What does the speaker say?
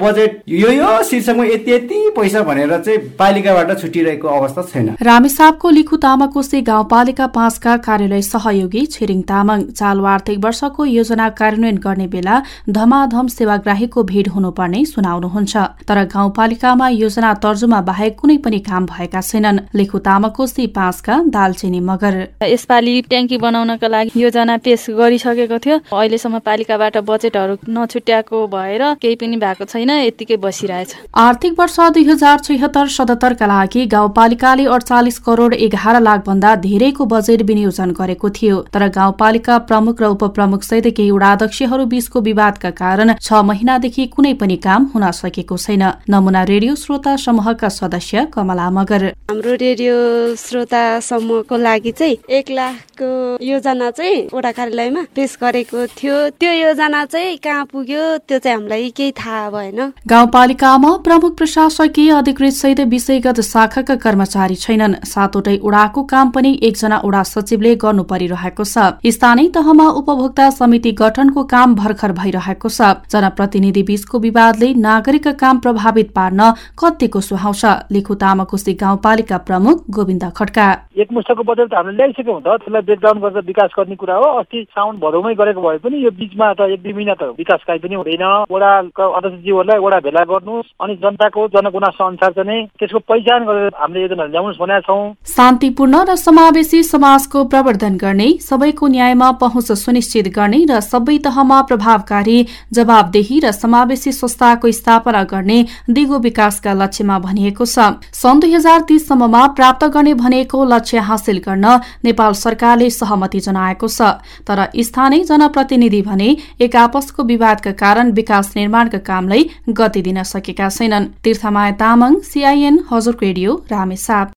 Budget यो यो शीर्षकमा यति यति। पैसा भनेर चाहिँ पालिकाबाट छुटिरहेको अवस्था छैन। रामेसापको लिखु तामाकोशी गाउँपालिका पाँचका कार्यालय सहयोगी छिरिङ तामाङ चालु आर्थिक वर्षको योजना कार्यान्वयन गर्ने बेला धमाधम सेवाग्राहीको भीड़ हुनुपर्ने सुनाउनुहुन्छ। तर गाउँपालिकामा योजना तर्जुमा बाहेक कुनै पनि काम भएका छैनन्। लिखु तामाकोशी पाँचका दालचिनी मगर। यसपालि ट्याङ्की बनाउनका लागि योजना पेश गरिसकेको थियो। अहिलेसम्म पालिकाबाट बजेटहरू नछुट्याएको भएर केही पनि भएको छैन। छैन यतिकै बसिरहेछ। आर्थिक वर्ष दुई हजार छिहत्तर सतहत्तरका लागि गाउँपालिकाले अडचालिस करोड़ एघार लाख भन्दा धेरैको बजेट विनियोजन गरेको थियो। तर गाउँपालिका प्रमुख र उपप्रमुख सहित केही वडाध्यक्षहरू बीचको विवादका कारण छ महिनादेखि कुनै पनि काम हुन सकेको छैन। नमुना रेडियो श्रोता समूहका सदस्य कमला मगर। हाम्रो रेडियो श्रोता समूहको लागि चाहिँ एक लाखको योजना चाहिँ वडा कार्यालयमा पेश गरेको थियो। त्यो योजना चाहिँ कहाँ पुग्यो त्यो चाहिँ हामीलाई केही थाहा भएन। छैन गाउँपालिकामा प्रमुख प्रशासकीय अधिकृत सहित विषयगत शाखाका कर्मचारी छैनन्। सातवटै उडाको काम पनि एकजना उडा सचिवले गर्नु परिरहेको छ। स्थानीय तहमा उपभोक्ता समिति गठनको काम भर्खर भइरहेको छ। जनप्रतिनिधि बीचको विवादले नागरिकका काम प्रभावित पार्न कतिको सुहाउँछ। लेखु तामाकोशी गाउँपालिका प्रमुख गोविन्द खड्का। एक मुष्टको बजेट त हामीले ल्याइसक्यो हुन्छ त्यसलाई ब्रेकडाउन गरेर विकास गर्ने कुरा हो। अस्ति साउन भदौमै गरेको भए पनि यो बिचमा त एक दुई महिना त विकास काहीँ पनि हुँदैन। वडाका अध्यक्षज्यूहरू उनीहरूलाई एउटा भेला गर्नुहोस्। अनि जनताको जनगुनासो अनुसार चाहिँ त्यसको पहिचान गरेर हामीले योजना ल्याउनुहोस् भनेका छौँ। शान्तिपूर्ण र समावेशी समाजको प्रवर्धन गर्ने सबैको न्यायमा पहुँच सुनिश्चित गर्ने र सबै तहमा प्रभावकारी जवाबदेही र समावेशी संस्थाको स्थापना गर्ने दिगो विकासका लक्ष्यमा भनिएको छ। सन् दुई हजार तीससम्ममा प्राप्त गर्ने भनेको लक्ष्य हासिल गर्न नेपाल सरकारले सहमति जनाएको छ। तर स्थानीय जनप्रतिनिधि भने एक आपसको विवादका कारण विकास निर्माणका कामलाई गति दिन सकेका छैनन्। तीर्थमाया तामाङ सीआईएन हजुर रेडियो रामेसाप।